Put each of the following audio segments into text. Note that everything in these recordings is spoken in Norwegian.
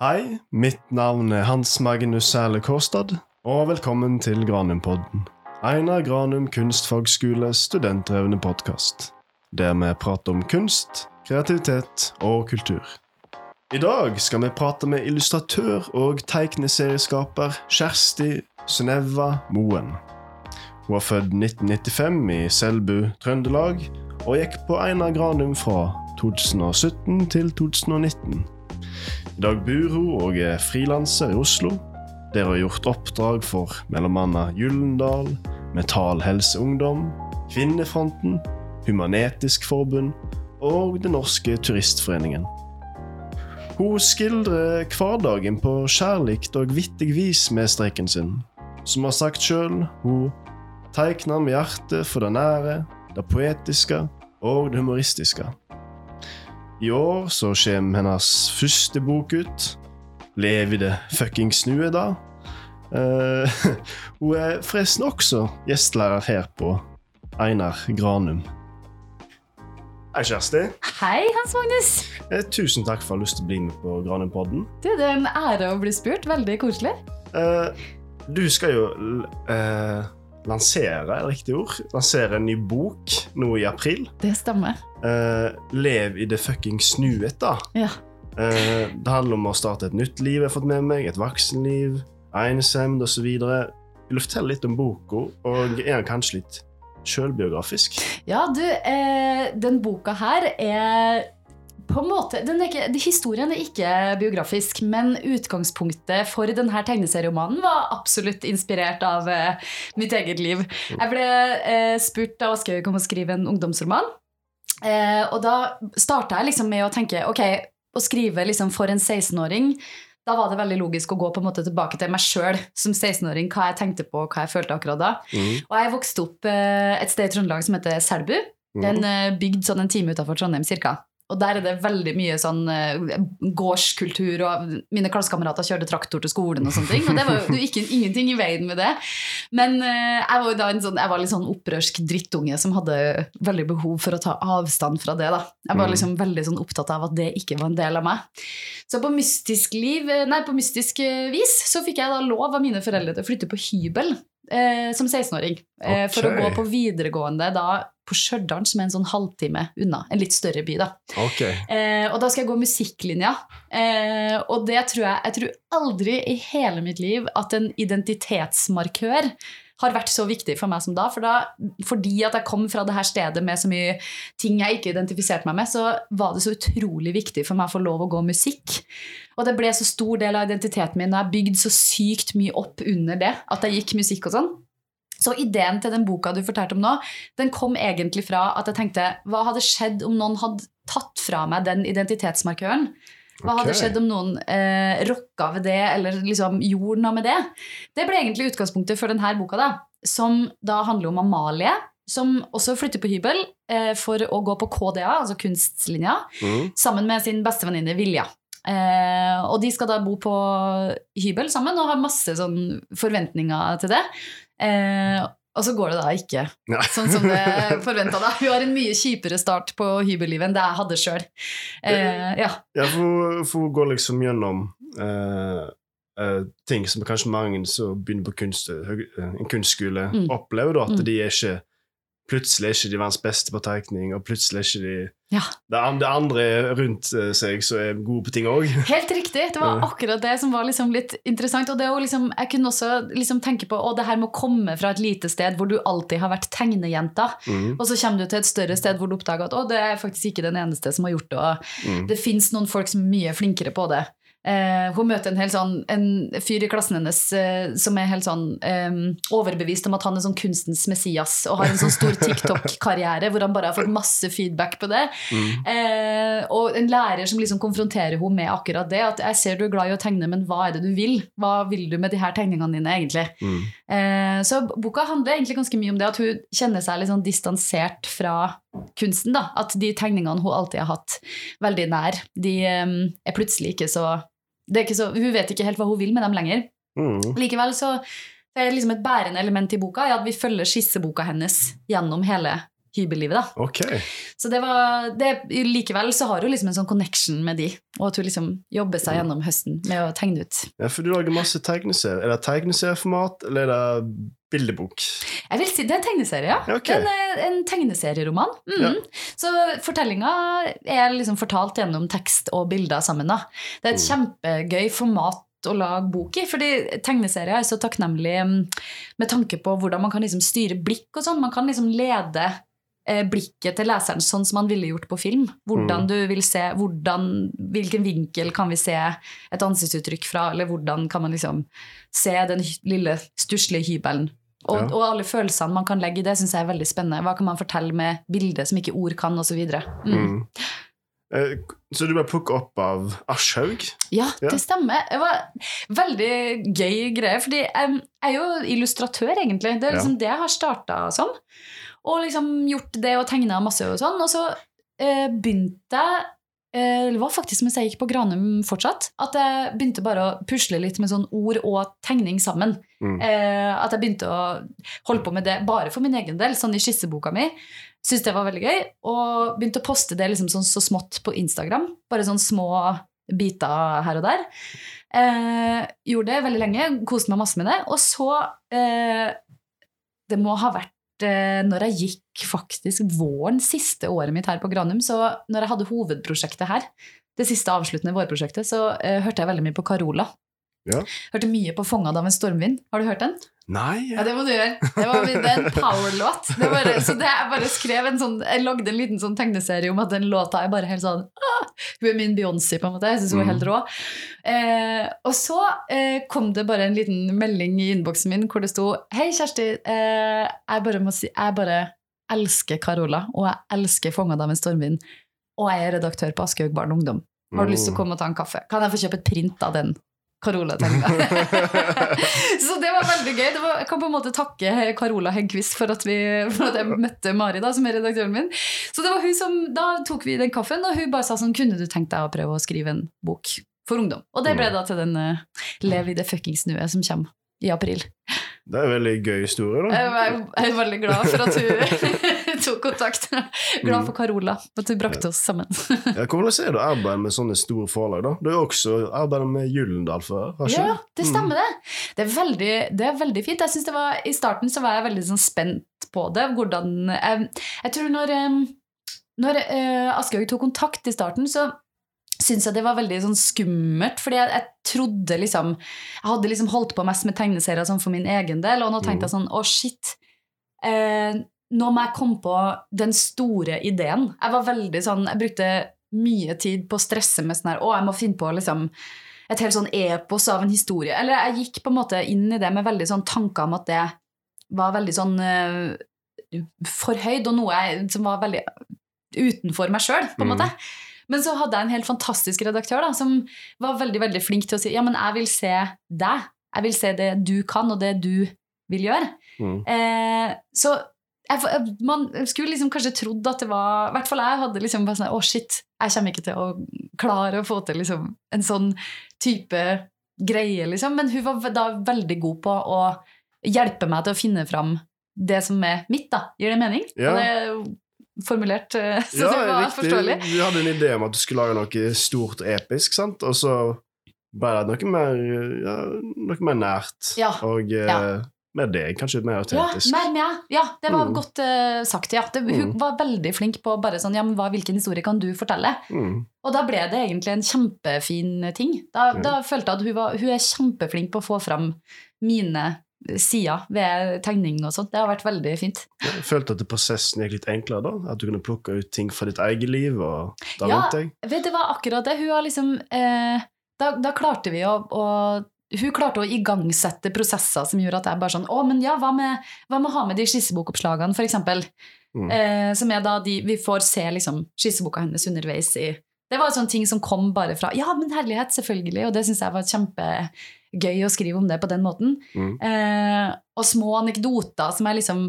Hei, mitt navn er Hans Magnus Sæle Kårstad, og velkommen til Granumpodden. Einar Granum kunstfagskole studentdrevne podkast. Der vi prater om kunst, kreativitet og kultur. I dag skal vi prate med illustratør og tegneserieskaper Kjersti Synnøva Moen. Hun er født 1995 i Selbu, Trøndelag, og gikk på Einar Granum fra 2017 til 2019. I dag bor hun og er frilanser i Oslo, der hun har gjort oppdrag for bl.a. Gyllendal, Metal Helse Ungdom, Kvinnefronten, Human-Etisk Forbund og Den norske turistforeningen. Hun skildrer hverdagen på kjærlikt og vittig vis med streiken sin. Som har sagt sjøl, hun tegner med hjertet for det nære, det poetiske og det humoristiske. I år så kommer hennes første bok ut. Lev i det fuckings nuet, da. Uh, hun er forresten også gjestelærer her på Einar Granum. Hei, Kjersti. Hei, Hans Magnus. Eh, tusen takk for at du har lyst til å bli med på Granumpodden. Du, det er en ære å bli spurt. Veldig koselig. Eh, du skal jo eh, lansere, er riktig ord? Lansere en ny bok nå i april. Det stemmer. Uh, lev i det fuckings nuet, da. Ja. Uh, det handler om å starte et nytt liv, jeg har fått med meg. Et voksenliv, ensemd osv. Vil du fortelle litt om boka, og er den kanskje litt sjølbiografisk? Ja, du, eh, den boka her er på en måte, den er ikke, Historien er ikke biografisk, men utgangspunktet for denne tegneserieromanen var absolutt inspirert av uh, mitt eget liv. Jeg ble uh, spurt da Aschehoug kom å skrive en ungdomsroman. Uh, og da starta jeg liksom med å tenke ok, å skrive liksom for en 16-åring da var det veldig logisk å gå på en måte tilbake til meg sjøl som 16-åring. Hva jeg tenkte på, hva jeg følte akkurat da. Mm. Og jeg vokste opp et sted i Trøndelag som heter Selbu. Det er en bygd sånn en time utafor Trondheim cirka. Og der er det veldig mye sånn eh, gårdskultur, og mine klassekamerater kjørte traktor til skolen og sånne ting. Og det var jo ikke, ingenting i veien med det. Men eh, jeg var jo da en sånn, jeg var litt sånn opprørsk drittunge som hadde veldig behov for å ta avstand fra det. da. Jeg var Mm. liksom veldig sånn opptatt av at det ikke var en del av meg. Så på mystisk, liv, nei, på mystisk eh, vis så fikk jeg da lov av mine foreldre til å flytte på hybel eh, som 16-åring. Eh, For å gå på videregående da på Stjørdal, som er en sånn halvtime unna. En litt større by, da. Okay. Eh, og da skal jeg gå musikklinja. Eh, og det tror jeg Jeg tror aldri i hele mitt liv at en identitetsmarkør har vært så viktig for meg som da. For da fordi at jeg kom fra det her stedet med så mye ting jeg ikke identifiserte meg med, så var det så utrolig viktig for meg å få lov å gå musikk. Og det ble så stor del av identiteten min, og jeg bygde så sykt mye opp under det at jeg gikk musikk og sånn. Så ideen til den boka du fortalte om nå, den kom egentlig fra at jeg tenkte hva hadde skjedd om noen hadde tatt fra meg den identitetsmarkøren? Hva hadde skjedd om noen eh, rokka ved det, eller liksom gjorde noe med det? Det ble egentlig utgangspunktet for denne boka, da, som da handler om Amalie, som også flytter på hybel eh, for å gå på KDA, altså kunstlinja, Mm. sammen med sin bestevenninne Vilja. Eh, og de skal da bo på hybel sammen og har masse sånn forventninger til det. Eh, og så går det da ikke Ja. sånn som det forventa. Hun har en mye kjipere start på hybellivet enn det jeg hadde sjøl. Eh, ja. Ja, for, hun å gå liksom gjennom eh, eh, ting som kanskje mange som begynner på kunst, eh, en kunstskole, Mm. opplever, da, at Mm. de er ikke Plutselig er ikke de verdens beste på tegning, og plutselig er ikke de Ja. Det det andre rundt eh, seg som er gode på ting òg. Helt riktig. Det var akkurat det som var liksom litt interessant. Og liksom, jeg kunne også liksom tenke på å, det her med å komme fra et lite sted hvor du alltid har vært tegnejenta, Mm. og så kommer du til et større sted hvor du oppdager at å, det er faktisk ikke den eneste som har gjort det. Og Mm. det fins noen folk som er mye flinkere på det. Eh, hun møter en, sånn, en fyr i klassen hennes eh, som er helt sånn eh, overbevist om at han er sånn kunstens Messias og har en sånn stor TikTok-karriere hvor han bare har fått masse feedback på det. Mm. Eh, og en lærer som liksom konfronterer henne med akkurat det. At jeg ser du er glad i å tegne, men hva er det du vil? Hva vil du med de her tegningene dine, egentlig? Mm. Eh, så boka handler egentlig ganske mye om det at hun kjenner seg litt sånn distansert fra kunsten. da, At de tegningene hun alltid har hatt veldig nær, de er plutselig ikke så, så Hun vet ikke helt hva hun vil med dem lenger. Mm. Likevel så det er liksom et bærende element i boka er at vi følger skisseboka hennes gjennom hele hybellivet. da. Okay. Så det var, det, likevel så har hun liksom en sånn connection med de, og at hun liksom jobber seg gjennom høsten med å tegne ut. Ja, for du lager masse tegneserier. Er det tegneserieformat, eller er det bildebok? Jeg vil si Det er en tegneserie, ja. Okay. En, en tegneserieroman. Mm. Ja. Så fortellinga er liksom fortalt gjennom tekst og bilder sammen. da. Det er et kjempegøy format å lage bok i, fordi tegneserier er så takknemlig mm, med tanke på hvordan man kan liksom styre blikk og sånn. Man kan liksom lede blikket til leseren sånn som man ville gjort på film. Hvordan Mm. du vil se, hvordan, Hvilken vinkel kan vi se et ansiktsuttrykk fra, eller hvordan kan man liksom se den lille stusslige hybelen. Og, Ja. og alle følelsene man kan legge i det, syns jeg er veldig spennende. Hva kan man fortelle med bilder som ikke ord kan, osv. Mm. Mm. Eh, Så du ble plukket opp av Aschhaug? Ja, Ja. det stemmer. Det var veldig gøy greie, fordi jeg er jo illustratør, egentlig. Det er liksom det jeg har starta som. Og liksom gjort det og tegna masse og sånn. Og så eh, begynte jeg eh, Det var faktisk mens jeg gikk på Granum fortsatt, at jeg begynte bare å pusle litt med sånn ord og tegning sammen. Mm. Eh, at jeg begynte å holde på med det bare for min egen del, sånn i skisseboka mi. Syntes det var veldig gøy, og begynte å poste det liksom sånn så smått på Instagram. Bare sånn små biter her og der. Eh, gjorde det veldig lenge, koste meg masse med det. Og så eh, Det må ha vært når jeg gikk faktisk våren, siste året mitt her på Granum, så når jeg hadde hovedprosjektet her, det siste avsluttende vårprosjektet, så eh, hørte jeg veldig mye på Carola. Ja. Hørte mye på 'Fångad av en stormvind'. Har du hørt den? Nei Ja, det må du gjøre. Det, var, det er en power-låt. Så det, jeg bare skrev en sånn Jeg lagde en liten sånn tegneserie om at den låta er bare helt sånn ah, Hun er min Beyoncé, på en måte. Jeg syns hun er helt rå. Eh, og så eh, kom det bare en liten melding i innboksen min hvor det sto Hei, Kjersti. Eh, jeg bare må si Jeg bare elsker Carola, og jeg elsker 'Fångad av en stormvind'. Og jeg er redaktør på Aschehoug barn og ungdom. Har du lyst til å komme og ta en kaffe? Kan jeg få kjøpe et print av den Carola-tegninga? så det var veldig gøy. Var, jeg kan på en måte takke Carola Heggquist for for at jeg møtte Mari, da, som er redaktøren min. Så det var hun som, Da tok vi den kaffen, og hun bare sa sånn Kunne du tenkt deg å prøve å skrive en bok for ungdom? Og det ble da til den uh, Lev i det fuckings nuet som kommer i april. Det er en veldig gøy historie, da. Jeg er, veldig glad for at hun tok kontakt. Glad for Carola, at hun brakte oss sammen. Ja, hvordan er det å arbeide med sånne store forlag? da? Du har også arbeidet med Gyllendal før? har ikke Ja, det stemmer det. Det er veldig, det er veldig fint. Jeg synes det var, I starten så var jeg veldig sånn spent på det. Hvordan Jeg, jeg tror når, eh, når uh, Aschehoug tok kontakt i starten, så syntes jeg det var veldig sånn skummelt. Fordi jeg, jeg trodde liksom Jeg hadde liksom holdt på mest med tegneserier sånn for min egen del, og nå tenkte jeg sånn Å, shit. Eh, nå må jeg komme på den store ideen. Jeg var veldig sånn Jeg brukte mye tid på å stresse med sånn her Å, jeg må finne på liksom et helt sånn epos av en historie. Eller jeg gikk på en måte inn i det med veldig sånn tanker om at det var veldig sånn uh, forhøyd, og noe jeg, som var veldig utenfor meg sjøl, på en Mm. Men så hadde jeg en helt fantastisk redaktør da, som var veldig veldig flink til å si ja, men jeg vil se deg. Jeg vil se det du kan, og det du vil gjøre. Mm. Eh, så jeg, man skulle liksom kanskje trodd at det var I hvert fall jeg hadde liksom bare sånn Å, shit, jeg kommer ikke til å klare å få til liksom en sånn type greie, liksom. Men hun var da veldig god på å hjelpe meg til å finne fram det som er mitt, da. Gir det mening? Ja. Og det er jo formulert eh, så Ja, det var riktig. forståelig. Du hadde en idé om at du skulle lage noe stort episk, sant? og så bare noe mer, ja, noe mer nært. Ja, Og eh, ja. med deg, kanskje mer Ja, mer med. Ja, det var Mm. godt uh, sagt. Ja. Det, hun Mm. var veldig flink på bare sånn Ja, men hva, hvilken historie kan du fortelle? Mm. Og da ble det egentlig en kjempefin ting. Da, da følte jeg at hun, var, hun er kjempeflink på å få fram mine sider ved tegning og sånt. Det har vært veldig fint. Jeg følte at prosessen gikk litt enklere da? At du kunne plukke ut ting fra ditt eget liv og da Ja. rundt deg? Vet du hva, akkurat det. Hun har liksom eh, da, da klarte vi å, å hun klarte å igangsette prosesser som gjorde at jeg bare sånn Å, men ja, hva med, hva med å ha med de skissebokoppslagene, eksempel? Mm. Eh, som er da de Vi får se liksom skisseboka hennes underveis i Det var sånne ting som kom bare fra Ja, men herlighet, selvfølgelig. Og det syns jeg var kjempegøy å skrive om det på den måten. Mm. Eh, og små anekdoter som jeg liksom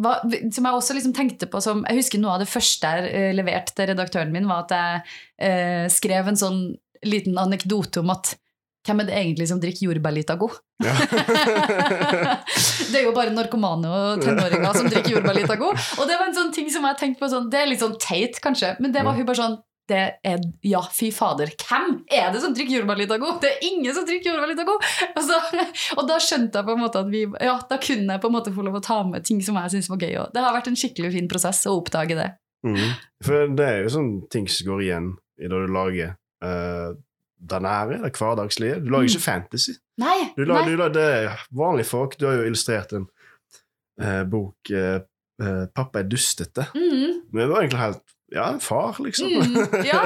var, som jeg også liksom tenkte på som Jeg husker noe av det første jeg eh, leverte til redaktøren min, var at jeg eh, skrev en sånn liten anekdote om at hvem er det egentlig som drikker jordbærlitago? Ja. det er jo bare narkomane og tenåringer som drikker jordbærlitago. Og det var en sånn ting som jeg tenkte på sånn, Det er litt sånn teit, kanskje, men det var hun bare sånn det er, ja, fy fader, hvem er det som drikker jordbærlitago? Det er ingen som drikker jordbærlitago! Altså, og da skjønte jeg på en måte at vi, ja, da kunne jeg på en måte få lov å ta med ting som jeg syntes var gøy. Og det har vært en skikkelig fin prosess å oppdage det. Mm. For det er jo sånne ting som går igjen i det du lager uh, det nære, det hverdagslige. Du lager Mm. ikke fantasy. Nei! Du lager, nei. du lager, det er vanlige folk. Du har jo illustrert en uh, bok eh, eh, 'Pappa er dustete'. Mm, Men det var egentlig helt Ja, en far, liksom. Mm, ja.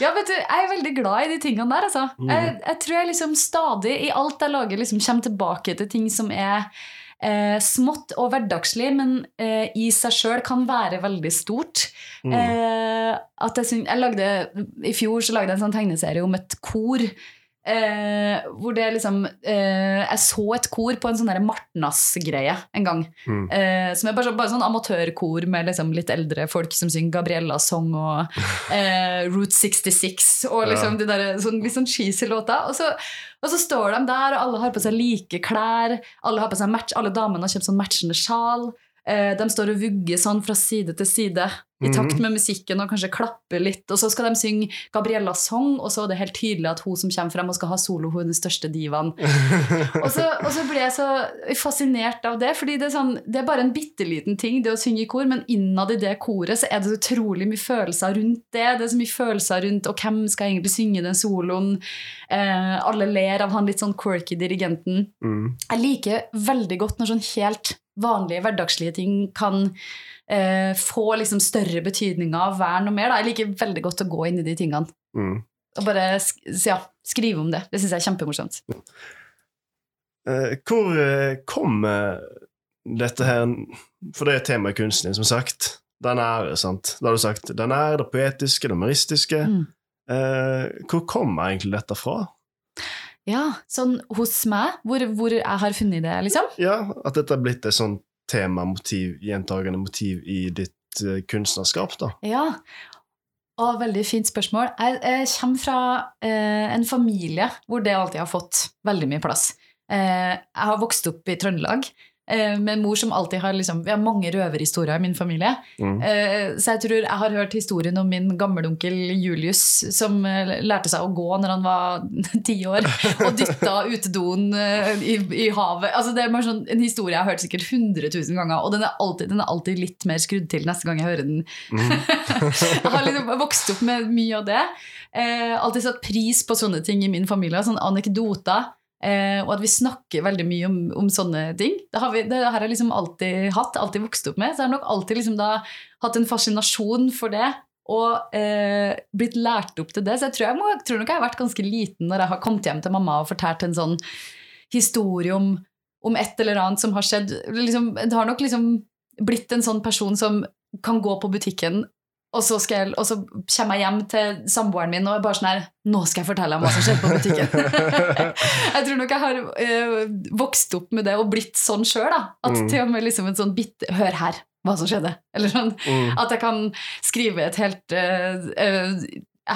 ja, vet du, jeg er veldig glad i de tingene der, altså. Mm. Jeg, jeg tror jeg liksom stadig, i alt jeg lager, liksom kommer tilbake til ting som er eh, smått og hverdagslig, men eh, i seg sjøl kan være veldig stort. Mm. Eh, at jeg, jeg lagde, I fjor så lagde jeg en sånn tegneserie om et kor. Eh, hvor det liksom eh, Jeg så et kor på en sånn der Martnas-greie en gang. Mm. Eh, som er bare, så- bare sånn amatørkor med liksom litt eldre folk som synger Gabriella-song og eh, Route 66 og liksom de der, sånn, litt sånn cheesy låter. Og så, og så står de der, og alle har på seg like klær. Alle har på seg match, alle damene har kjøpt sånn matchende sjal. Eh, de står og vugger sånn fra side til side i takt med musikken og kanskje klappe litt. Og så skal de synge Gabriellas sang, og så er det helt tydelig at hun som kommer frem og skal ha solo, hun er den største divaen. Og så, og så ble jeg så fascinert av det, fordi det er, sånn, det er bare en bitte liten ting, det å synge i kor, men innad i det koret så er det så utrolig mye følelser rundt det. Det er så mye følelser rundt og hvem skal egentlig synge den soloen? Eh, alle ler av han litt sånn quirky dirigenten. Mm. Jeg liker veldig godt når sånn helt vanlige, hverdagslige ting kan eh, få liksom større betydninger av vern og mer. Da. Jeg liker veldig godt å gå inn i de tingene Mm. og bare ja, skrive om det. Det syns jeg er kjempemorsomt. Uh, hvor eh, kommer dette her For det er temaet i kunsten din, som sagt. Den ære, sant? Da har du sagt den er det poetiske, det humoristiske. Mm. Hvor kommer egentlig dette fra? Ja, sånn hos meg, hvor, hvor jeg har funnet det, liksom. Ja, At dette er blitt et sånt tema, motiv, gjentagende motiv i ditt eh, kunstnerskap, da. Ja. Og veldig fint spørsmål. Jeg, jeg kommer fra eh, en familie hvor det alltid har fått veldig mye plass. Eh, jeg har vokst opp i Trøndelag med en mor som alltid har liksom, Vi har mange røverhistorier i min familie. Mm. Eh, så jeg tror jeg har hørt historien om min gammelonkel Julius som eh, lærte seg å gå når han var ti år, og dytta utedoen eh, i, i havet. Altså, det er bare sånn, en historie jeg har hørt sikkert 100 000 ganger, og den er, alltid, den er alltid litt mer skrudd til neste gang jeg hører den. Mm. jeg har liksom vokst opp med mye av det. Eh, alltid satt pris på sånne ting i min familie. Sånne anekdoter. Eh, og at vi snakker veldig mye om, om sånne ting. Det har, vi, det har jeg liksom alltid hatt, alltid vokst opp med. Så jeg har nok alltid liksom da hatt en fascinasjon for det. Og eh, blitt lært opp til det. Så jeg tror, jeg, må, jeg tror nok jeg har vært ganske liten når jeg har kommet hjem til mamma og fortalt en sånn historie om, om et eller annet som har skjedd. Liksom, det har nok liksom blitt en sånn person som kan gå på butikken og så, skal jeg, og så kommer jeg hjem til samboeren min og er bare sånn her Nå skal jeg fortelle ham hva som skjedde på butikken. jeg tror nok jeg har øh, vokst opp med det og blitt sånn sjøl. At Mm. til og med liksom en sånn bitt Hør her hva som skjedde. Eller sånn. Mm. At jeg kan skrive et helt øh, øh,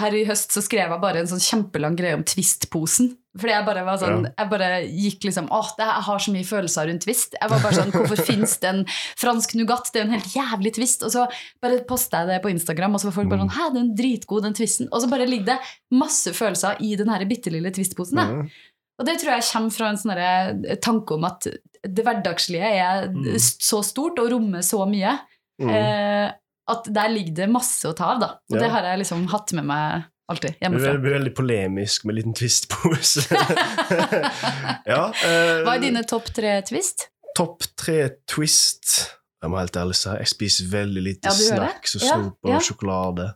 Her i høst så skrev jeg bare en sånn kjempelang greie om Twist-posen. Fordi jeg bare var sånn. Jeg bare gikk liksom Åh, jeg har så mye følelser rundt Twist. Jeg var bare sånn Hvorfor fins det en fransk nougat? Det er jo en helt jævlig twist. Og så bare posta jeg det på Instagram, og så var folk bare sånn Hæ, den dritgod, den twisten. Og så bare ligger det masse følelser i den her bitte lille Twist-posen. Mm. Og det tror jeg kommer fra en sånn tanke om at det hverdagslige er Mm. så stort og rommer så mye. Mm. Eh, at der ligger det masse å ta av, da. Og Ja. det har jeg liksom hatt med meg alltid hjemmefra. Det blir veldig polemisk med en liten twist-pose. ja, eh, Hva er dine topp tre twist? Topp tre twist Jeg må helt ærlig si jeg spiser veldig lite Ja, snacks og snop og sjokolade.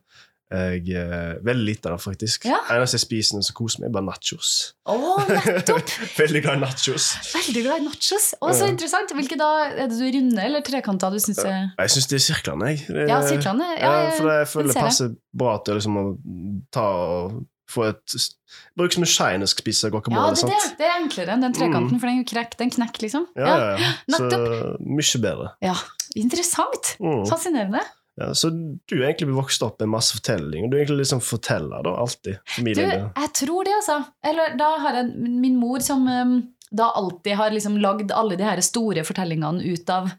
Jeg, er veldig lite av det, faktisk. Ja. eneste jeg spiser når jeg koser meg, er bare nachos. Oh, nettopp! veldig glad i nachos. Veldig glad i nachos. Å, så Ja. interessant. Hvilke da? Er det du runde eller trekanta du syns er Jeg syns det er sirklene, jeg. Det- Ja, sirklene. Ja, Ja, ja, for det, jeg føler det ser jeg. passer bra til liksom, å ta og få et Bruk som en skje når du skal spise Ja, guacamole. det, er det, sant? det er enklere enn den trekanten, Mm. for den knekker den knekk, liksom. Ja, ja, ja. Så mye bedre. Ja, Interessant. Mm. Fascinerende. Ja, så du er egentlig vokst opp med masse fortelling, og du er egentlig liksom forteller da, alltid. Familien Du, jeg tror det, altså. Eller da har jeg min mor som um, da alltid har liksom lagd alle de her store fortellingene ut av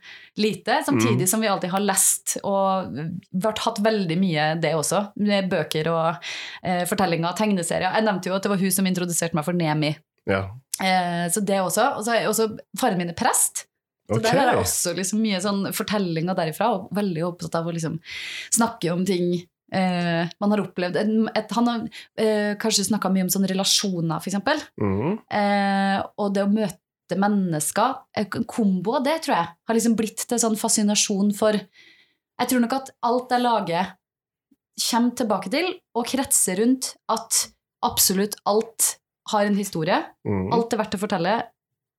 lite, samtidig som vi alltid har lest og vært, hatt veldig mye det også, med bøker og uh, fortellinger, tegneserier. Jeg nevnte jo at det var hun som introduserte meg for Nemi. Ja. Eh, så det også. Og så er også faren min er prest. Så okay. der har jeg også liksom mye sånn fortellinger derifra, og veldig opptatt av å liksom snakke om ting eh, man har opplevd. Et, et, han har eh, kanskje snakka mye om sånne relasjoner, eksempel. Mhm. Eh, og det å møte mennesker, en kombo av det, tror jeg, har liksom blitt til sånn fascinasjon for Jeg tror nok at alt jeg lager, kommer tilbake til og kretser rundt at absolutt alt har en historie. Mm. Alt er verdt å fortelle.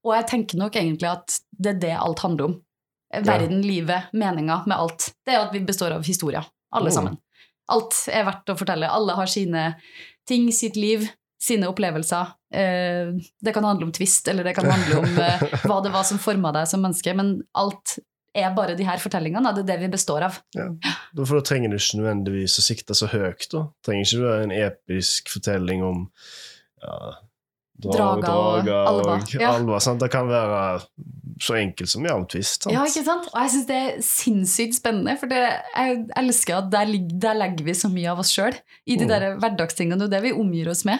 Og jeg tenker nok egentlig at det er det alt handler om. Verden, livet, meninga med alt. Det er at vi består av historier, alle Mm. sammen. Alt er verdt å fortelle. Alle har sine ting, sitt liv, sine opplevelser. Eh, Det kan handle om tvist, eller det kan handle om eh, hva det var som forma deg som menneske, men alt er bare de her fortellingene. Det er det vi består av. Da, for da trenger du ikke nødvendigvis å sikte så høyt. da. Trenger ikke du en episk fortelling om ja, dra- Drager og drager alver, og ja. alver, sant? Det kan være så enkelt som jamtvist. Ja, ikke sant? Og jeg syns det er sinnssykt spennende, for det, jeg elsker at der, der legger vi så mye av oss sjøl. I de Mm. der hverdagstingene og det vi omgir oss med.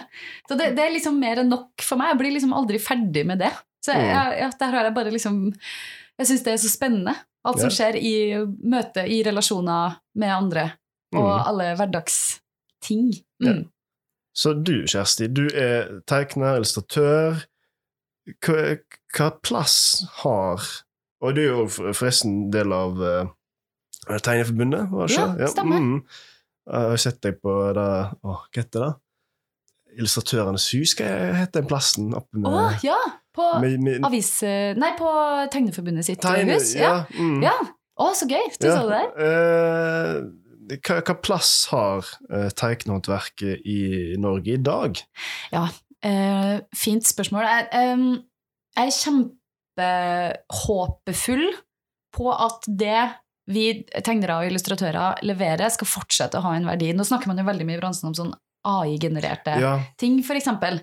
Så det, det er liksom mer enn nok for meg. Jeg blir liksom aldri ferdig med det. Så jeg, Mm. jeg, ja, der har jeg bare liksom Jeg syns det er så spennende. Alt som Ja. skjer i møte, i relasjoner med andre, og Mm. alle hverdagsting. Ja. Mm. Så du, Kjersti, du er tegner, illustratør. Hva, hva plass har Og du er jo forresten del av uh, Tegneforbundet, var det ikke? Ja, stemmer. mm. Jeg har sett deg på det Hva heter det? Illustratørenes hus, hva heter den plassen? Oppe med, Å, ja! På med, med avis... Nei, på Tegneforbundet sitt tegne- hus. Ja. mm. ja. Å, så gøy! Du Ja, så det der? eh, hva, hva plass har uh, tegnehåndverket i Norge i dag? Eh, fint spørsmål. Jeg, um, jeg er kjempehåpefull på at det vi tegnere og illustratører leverer, skal fortsette å ha en verdi. Nå snakker man jo veldig mye i bransjen om sånn AI-genererte Ja, ting, for eksempel.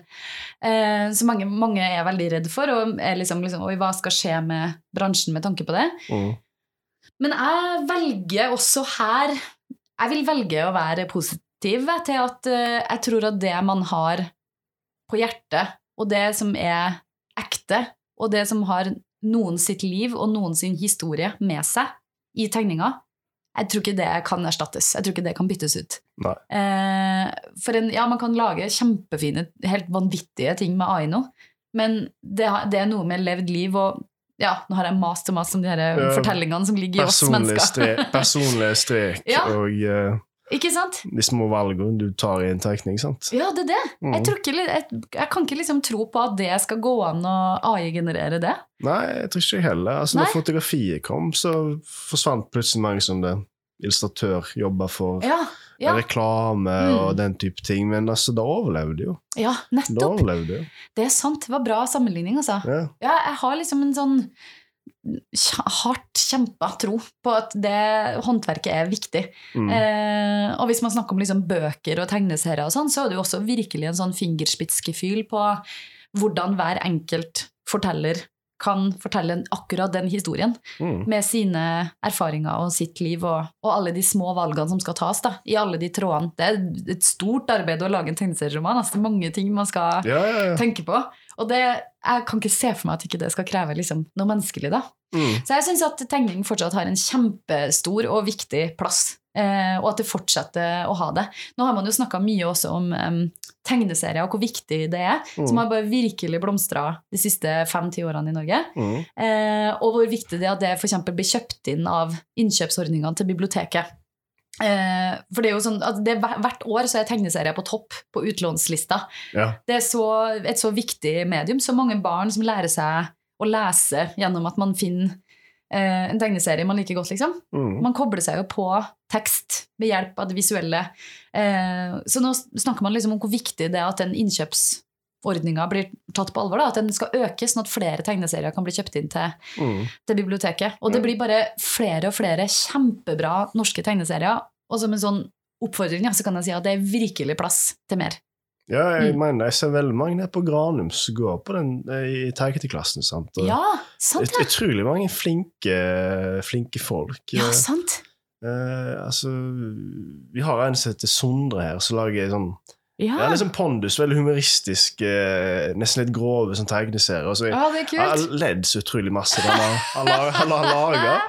Eh, så mange, mange er veldig redd for, og er liksom, liksom Oi, hva skal skje med bransjen med tanke på det? mm. Men jeg velger også her Jeg vil velge å være positiv til at eh, jeg tror at det man har på hjertet, og det som er ekte, og det som har noen sitt liv og noen sin historie med seg i tegninga, jeg tror ikke det kan erstattes. Jeg tror ikke det kan byttes ut. Eh, for en, ja, man kan lage kjempefine, helt vanvittige ting med AI nå, men det, det er noe med levd liv og ja, nå har jeg mast og mast om de her Ja. fortellingene som ligger i oss mennesker. strek, personlig strek Ja. og uh, Ikke sant? de små valgene du tar i en tegning, sant? Ja, det er det. Mm. Jeg, tror ikke, jeg, jeg kan ikke liksom tro på at det skal gå an å AI-generere det. Nei, jeg tror ikke heller. Altså, når fotografiet kom, så forsvant plutselig mange som det illustratør jobber for Ja, ja, reklame Mm. og den type ting, men altså, overlever overlevde jo. ja nettopp. jo. Det er sant. Det var bra sammenligning, altså. Ja. Ja, jeg har liksom en sånn hardt kjempa tro på at det håndverket er viktig. Mm. Eh, og hvis man snakker om liksom bøker og tegneserier og sånn, så er det jo også virkelig en sånn fingerspitzgefühl på hvordan hver enkelt forteller kan fortelle akkurat den historien Mm. med sine erfaringer og sitt liv og, og alle de små valgene som skal tas da, i alle de trådene. Det er et stort arbeid å lage en tegneserieroman. Altså, det er mange ting man skal Ja, ja, ja. tenke på. Og det, jeg kan ikke se for meg at ikke det skal kreve liksom, noe menneskelig. da. Mm. Så jeg syns at tegning fortsatt har en kjempestor og viktig plass. Eh, og at det fortsetter å ha det. Nå har man jo snakka mye også om em, tegneserier og hvor viktig det er. Som Mm. har bare virkelig blomstra de siste fem-ti årene i Norge. Mm. Eh, og hvor viktig det er at det eksempel blir kjøpt inn av innkjøpsordningene til biblioteket. Eh, for det er jo sånn at det, er Hvert år så er tegneserier på topp på utlånslista. ja. Det er så, et så viktig medium. Så mange barn som lærer seg å lese gjennom at man finner en tegneserie man liker godt. liksom. Mm. Man kobler seg jo på tekst med hjelp av det visuelle. Eh, så nå snakker man liksom om hvor viktig det er at den innkjøpsordninga blir tatt på alvor. Da, at den skal økes, sånn at flere tegneserier kan bli kjøpt inn til, Mm. til biblioteket. Og det blir bare flere og flere kjempebra norske tegneserier. Og som en sånn oppfordring ja, så kan jeg si at det er virkelig plass til mer. Ja, jeg Mm. mener, jeg ser veldig mange på Granum som går på den i i klassen, sant? Og Ja, sant ut- det! Utrolig mange flinke, flinke folk. Ja, Eh, sant. Uh, altså, vi har en som heter Sondre her, som lager sånn Ja, ja, liksom pondus, veldig humoristisk, eh, nesten litt grove sånn tegneserier. Så ja det er jeg har ledd så utrolig masse. Han har, han har, han har laga.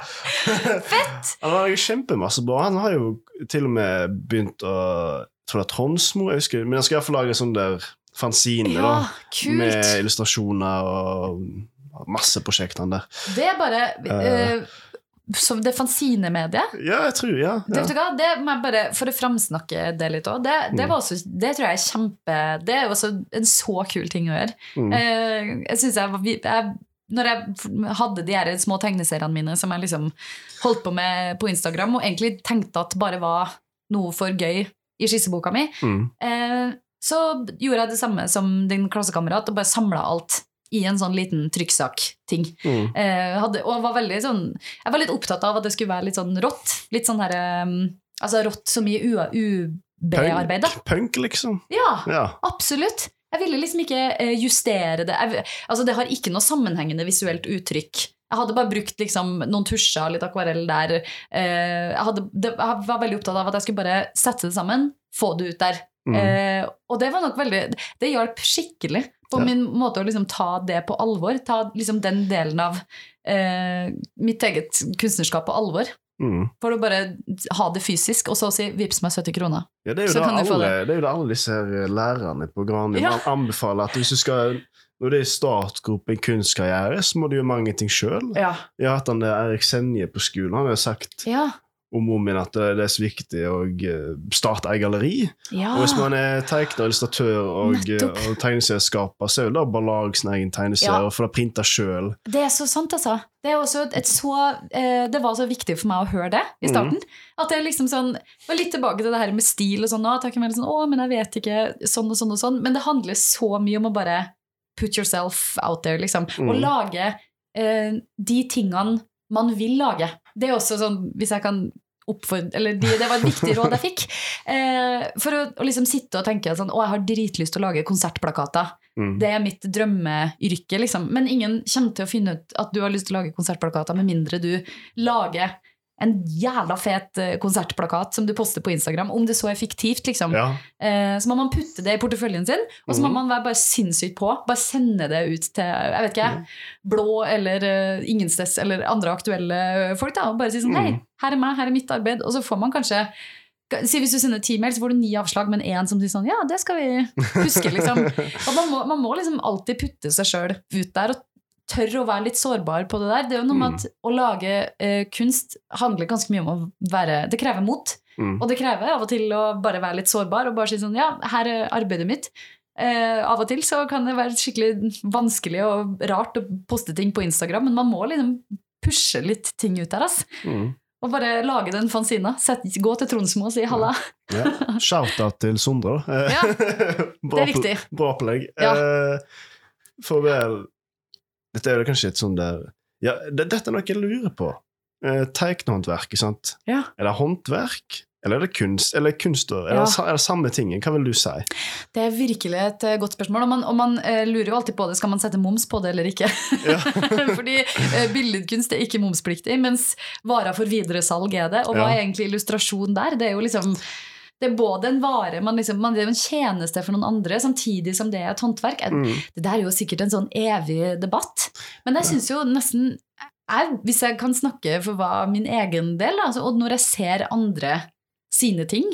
Fett! Han har laget kjempemasse bra. Han har jo til og med begynt å jeg tror det er Tronsmo, jeg husker, men han skal iallfall lage sånn der fanzine Ja, da, med illustrasjoner og masse prosjekter der. Det er bare uh, som det fanzinemediet. Ja, jeg tror ja. Det, ja. vet det må jeg bare, For å framsnakke det litt òg, det, det, Mm. det tror jeg er kjempe Det er også en så kul ting å gjøre. Mm. Uh, jeg synes jeg, jeg når jeg hadde de her små tegneseriene mine som jeg liksom holdt på med på Instagram, og egentlig tenkte at bare var noe for gøy i skisseboka mi, Mm. eh, så gjorde jeg det samme som din klassekamerat og bare samla alt i en sånn liten trykksak-ting. Mm. Eh, og var veldig sånn Jeg var litt opptatt av at det skulle være litt sånn rått. Litt sånn her um, Altså rått så mye UB-arbeid. Punk, punk, liksom. Ja, Ja. absolutt. Jeg ville liksom ikke eh, justere det. Jeg, altså Det har ikke noe sammenhengende visuelt uttrykk. Jeg hadde bare brukt liksom noen tusjer, og litt akvarell der. Eh, jeg, hadde, det, jeg var veldig opptatt av at jeg skulle bare sette det sammen, få det ut der. Mm. Eh, og det var nok veldig Det hjalp skikkelig på Ja. min måte å liksom ta det på alvor. Ta liksom den delen av eh, mitt eget kunstnerskap på alvor. Mm. For å bare ha det fysisk, og så si 'vips meg 70 kroner'. Ja, det er jo Så det alle, det er jo det alle disse lærerne på Granum Ja. anbefaler. At hvis du skal når det er startgrope i kunstkarriere, så må du gjøre mange ting sjøl. Ja. Jeg har hatt han der Erik Senje på skolen. Han har sagt Ja. om om min at det det er så viktig å eh, starte ei galleri. ja. Og hvis man er tegner, illustratør og, Nettopp. og tegneserieskaper, så er det bare å lage sin egen tegneserie og få det printa sjøl. Det er så sant, altså. Det, så, eh, det var så viktig for meg å høre det i starten. At det liksom sånn, var litt tilbake til det her med stil og sånn. Være sånn, å, men jeg vet ikke, sånn og sånn og sånn. Men det handler så mye om å bare put yourself out there, liksom. Og Mm. lage eh, de tingene man vil lage. Det er også sånn, hvis jeg kan oppfordre Eller de, det var et viktig råd jeg fikk. Eh, for å, å liksom sitte og tenke sånn, å, jeg har dritlyst til å lage konsertplakater. Mm. Det er mitt drømmeyrke, liksom. Men ingen kommer til å finne ut at du har lyst til å lage konsertplakater med mindre du lager en jævla fet eh, konsertplakat som du poster på Instagram, om det så er fiktivt, liksom. Ja. Eh, så må man putte det i porteføljen sin, og så må Mhm. man være bare sinnssykt på. Bare sende det ut til jeg vet ikke, Mhm. Blå eller uh, Ingensteds eller andre aktuelle folk. da, Og bare si sånn Mhm. Hei, her er meg, her er mitt arbeid. Og så får man kanskje Si Hvis du sender ti mail, så får du ni avslag, men én som sier sånn Ja, det skal vi huske, liksom. Og man må, man må liksom alltid putte seg sjøl ut der, og tørre å være litt sårbar på det der. Det er jo noe med at å lage uh, kunst handler ganske mye om å være Det krever mot. Mm. Og det krever av og til å bare være litt sårbar og bare si sånn Ja, her er arbeidet mitt. Uh, av og til så kan det være skikkelig vanskelig og rart å poste ting på Instagram, men man må liksom pushe litt ting ut der, ass. Mm. Og bare lage den fanzina. Gå til Tronsmo og si halla. Ja. Shout-out til Sondre, da. Ja, bra, Det er viktig. Bra opplegg. Ja. Eh, for vel Dette er jo kanskje et sånn der ja, det, Dette er noe jeg lurer på. Eh, Tegnehåndverk, sant? Ja. Er det håndverk? Eller er det kunst? Eller kunst og- er, det, er det samme tingen? Hva vil du si? Det er virkelig et eh, godt spørsmål. Og man, og man eh, lurer jo alltid på det. Skal man sette moms på det eller ikke? Ja. Fordi eh, billedkunst er ikke momspliktig, mens varer for videresalg er det. Og hva er egentlig illustrasjon der? Det er jo liksom det er både en vare, man liksom, man, det er en tjeneste for noen andre, samtidig som det er et håndverk. Mm. Det der er jo sikkert en sånn evig debatt. Men jeg syns jo nesten jeg, Hvis jeg kan snakke for hva min egen del, da, altså, og når jeg ser andre sine ting,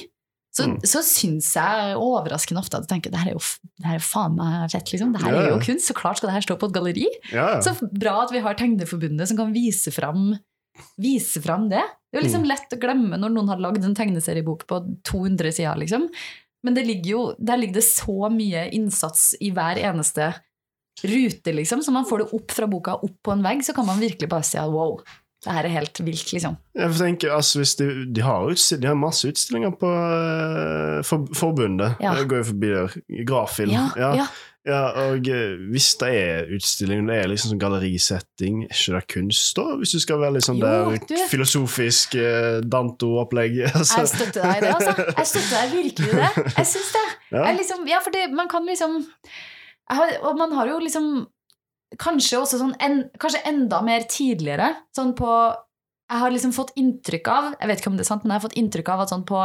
så, Mm. så syns jeg overraskende ofte at jeg tenker det her er jo, det her er faen meg fett, liksom. Det her Ja, er jo kunst. Så klart skal det her stå på et galleri. Ja. Så bra at vi har Tegneforbundet som kan vise fram, vise fram det. Det er jo liksom Mm. lett å glemme når noen har lagd en tegneseriebok på 200 sider, liksom. Men det ligger jo, der ligger det så mye innsats i hver eneste rute, liksom. Så man får det opp fra boka, opp på en vegg, så kan man virkelig bare si at wow, det her er helt vilt, liksom. Jeg tenker, altså, hvis de, de, har de har masse utstillinger på uh, for, forbundet. Ja. Jeg går jo forbi der. Grafilm. Ja, ja. Ja, og eh, hvis det er utstilling, det er liksom sånn gallerisetting, er ikke det kunst, da? Hvis du skal være litt sånn der du- filosofisk eh, Danto-opplegg? Altså. Jeg støtter deg i det, altså. Jeg støtter deg virkelig i det. Jeg syns det. Ja. Jeg liksom, ja, fordi man kan liksom har, Og man har jo liksom Kanskje også sånn en, Kanskje enda mer tidligere. Sånn på Jeg har liksom fått inntrykk av Jeg vet ikke om det er sant, men jeg har fått inntrykk av at sånn på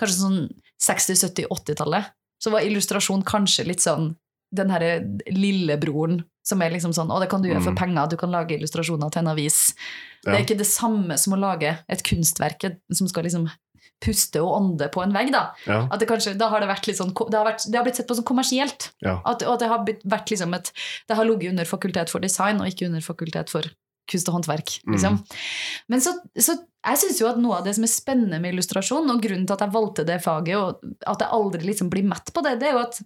kanskje sånn 60-, 70-, 80-tallet så var illustrasjon kanskje litt sånn den herre lillebroren som er liksom sånn Å, det kan du gjøre for Mm. penger, du kan lage illustrasjoner til en avis. Det er ikke det samme som å lage et kunstverk som skal liksom puste og ånde på en vegg. Da Ja. At det kanskje, da har det vært litt sånn Det har, vært, det har blitt sett på som kommersielt. Ja. At, og det har blitt, vært liksom et Det har ligget under fakultet for design, og ikke under fakultet for kunst og håndverk. Liksom. Men så, så jeg syns jo at noe av det som er spennende med illustrasjon, og grunnen til at jeg valgte det faget, og at jeg aldri liksom blir mett på det, det er jo at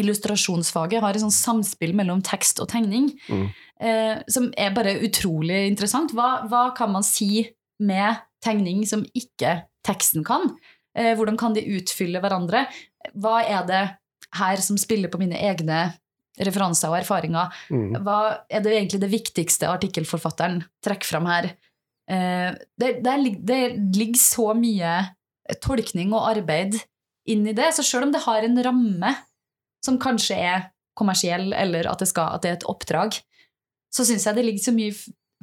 illustrasjonsfaget har et sånt samspill mellom tekst og tegning Mm. eh, som er bare utrolig interessant. Hva, hva kan man si med tegning som ikke teksten kan? Eh, hvordan kan de utfylle hverandre? Hva er det her som spiller på mine egne referanser og erfaringer? Mm. Hva er det egentlig det viktigste artikkelforfatteren trekker fram her? Eh, det, det, det ligger så mye tolkning og arbeid inn i det, så selv om det har en ramme som kanskje er kommersiell, eller at det, skal, at det er et oppdrag, så syns jeg det ligger så mye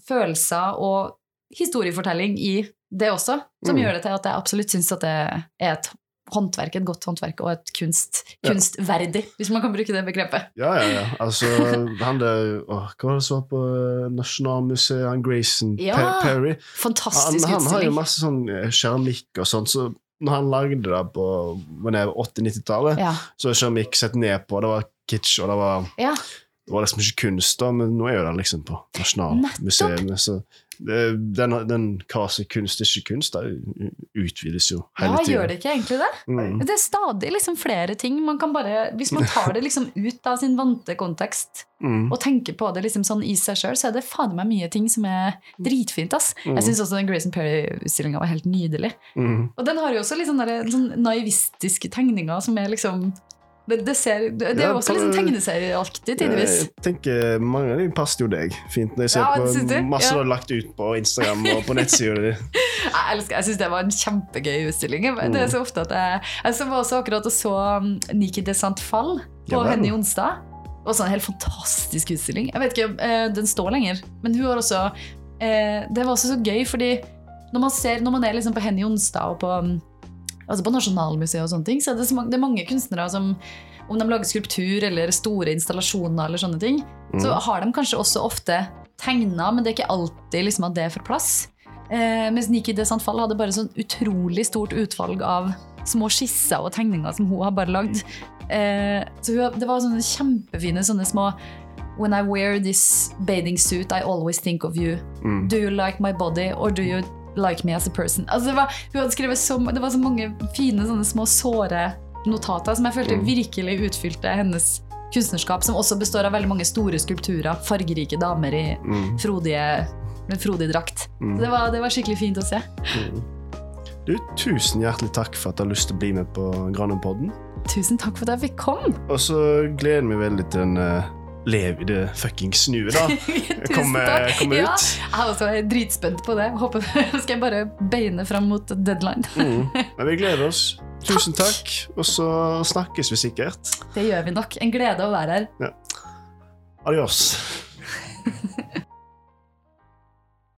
følelser og historiefortelling i det også, som Mm. gjør det til at jeg absolutt syns at det er et håndverk, et godt håndverk, og et kunst, Ja. kunstverdig, hvis man kan bruke det begrepet. Ja, ja, ja. Altså, han der Hva var det som var på eh, Nasjonalmuseet? Han Grayson Ja, Perry. Perry. Han, Fantastisk han har jo masse sånn eh, keramikk og sånn, så når han lagde det på 80-90-tallet, Ja. så er ikke sett ned på. Det var kitsch, og det var, ja. Det var liksom ikke kunst, da, men nå er jo den liksom på Nasjonalmuseet. Så den, den hva som kunst, er ikke kunst, det utvides jo hele Ja, gjør det ikke egentlig det? Mm. Det er stadig liksom flere ting. Man kan bare, hvis man tar det liksom ut av sin vante kontekst Mm. og tenker på det liksom sånn i seg sjøl, så er det fader meg mye ting som er dritfint. ass. Mm. Jeg syns også den Grayson Perry-utstillinga var helt nydelig. Mm. Og den har jo også litt sånne, der- sånn naivistiske tegninger som er liksom Det, det, ser, det, det er jo også litt sånn tegneserieaktig tidvis. Jeg tenker Mange av dem passer jo deg fint. Når jeg ser Ja, på du? masse Ja. du har lagt ut på Instagram og på nettsida di. Jeg elsker, jeg syns det var en kjempegøy utstilling. Det er så ofte at Jeg, jeg var også akkurat og så um, Niki de Sant Fall på Ja. Henny Jonstad. Det var en helt fantastisk utstilling. Jeg vet ikke, eh, Den står lenger, men hun har også eh, Det var også så gøy, fordi når man, ser, når man er liksom på Henny Jonstad og på, um, altså på Nasjonalmuseet, og sånne ting, så er det, så mange, det er mange kunstnere som om de lager skulptur eller store installasjoner, eller sånne ting, så Mm. har de kanskje også ofte tegna, men det er ikke alltid liksom at det får plass. Eh, mens Niki de Santfall hadde bare sånn utrolig stort utvalg av små skisser og tegninger som hun har bare lagd. Eh, så hun, det var sånne kjempefine sånne små When I wear this bathing suit, I always think of you. Mm. Do you like my body, or do you like me as a person? Altså det, var, hun hadde skrevet så, det var så mange fine sånne små såre notater som jeg følte Mm. virkelig utfylte hennes kunstnerskap, som også består av veldig mange store skulpturer, fargerike damer i Mm. frodige, med frodig drakt. Mm. Så det var, det var skikkelig fint å se. Mm. Du, tusen hjertelig takk for at du har lyst til å bli med på Granum-podden. Tusen takk for at jeg fikk komme. Og så gleder vi veldig til den uh, Lev i det fuckings nuet, da. Komme, Kommer ut. Ja, jeg er også dritspent på det. Håper skal jeg bare beine fram mot deadline. Mm. Men vi gleder oss. Tusen takk, og så snakkes vi sikkert. Det gjør vi nok. En glede å være her. Adios.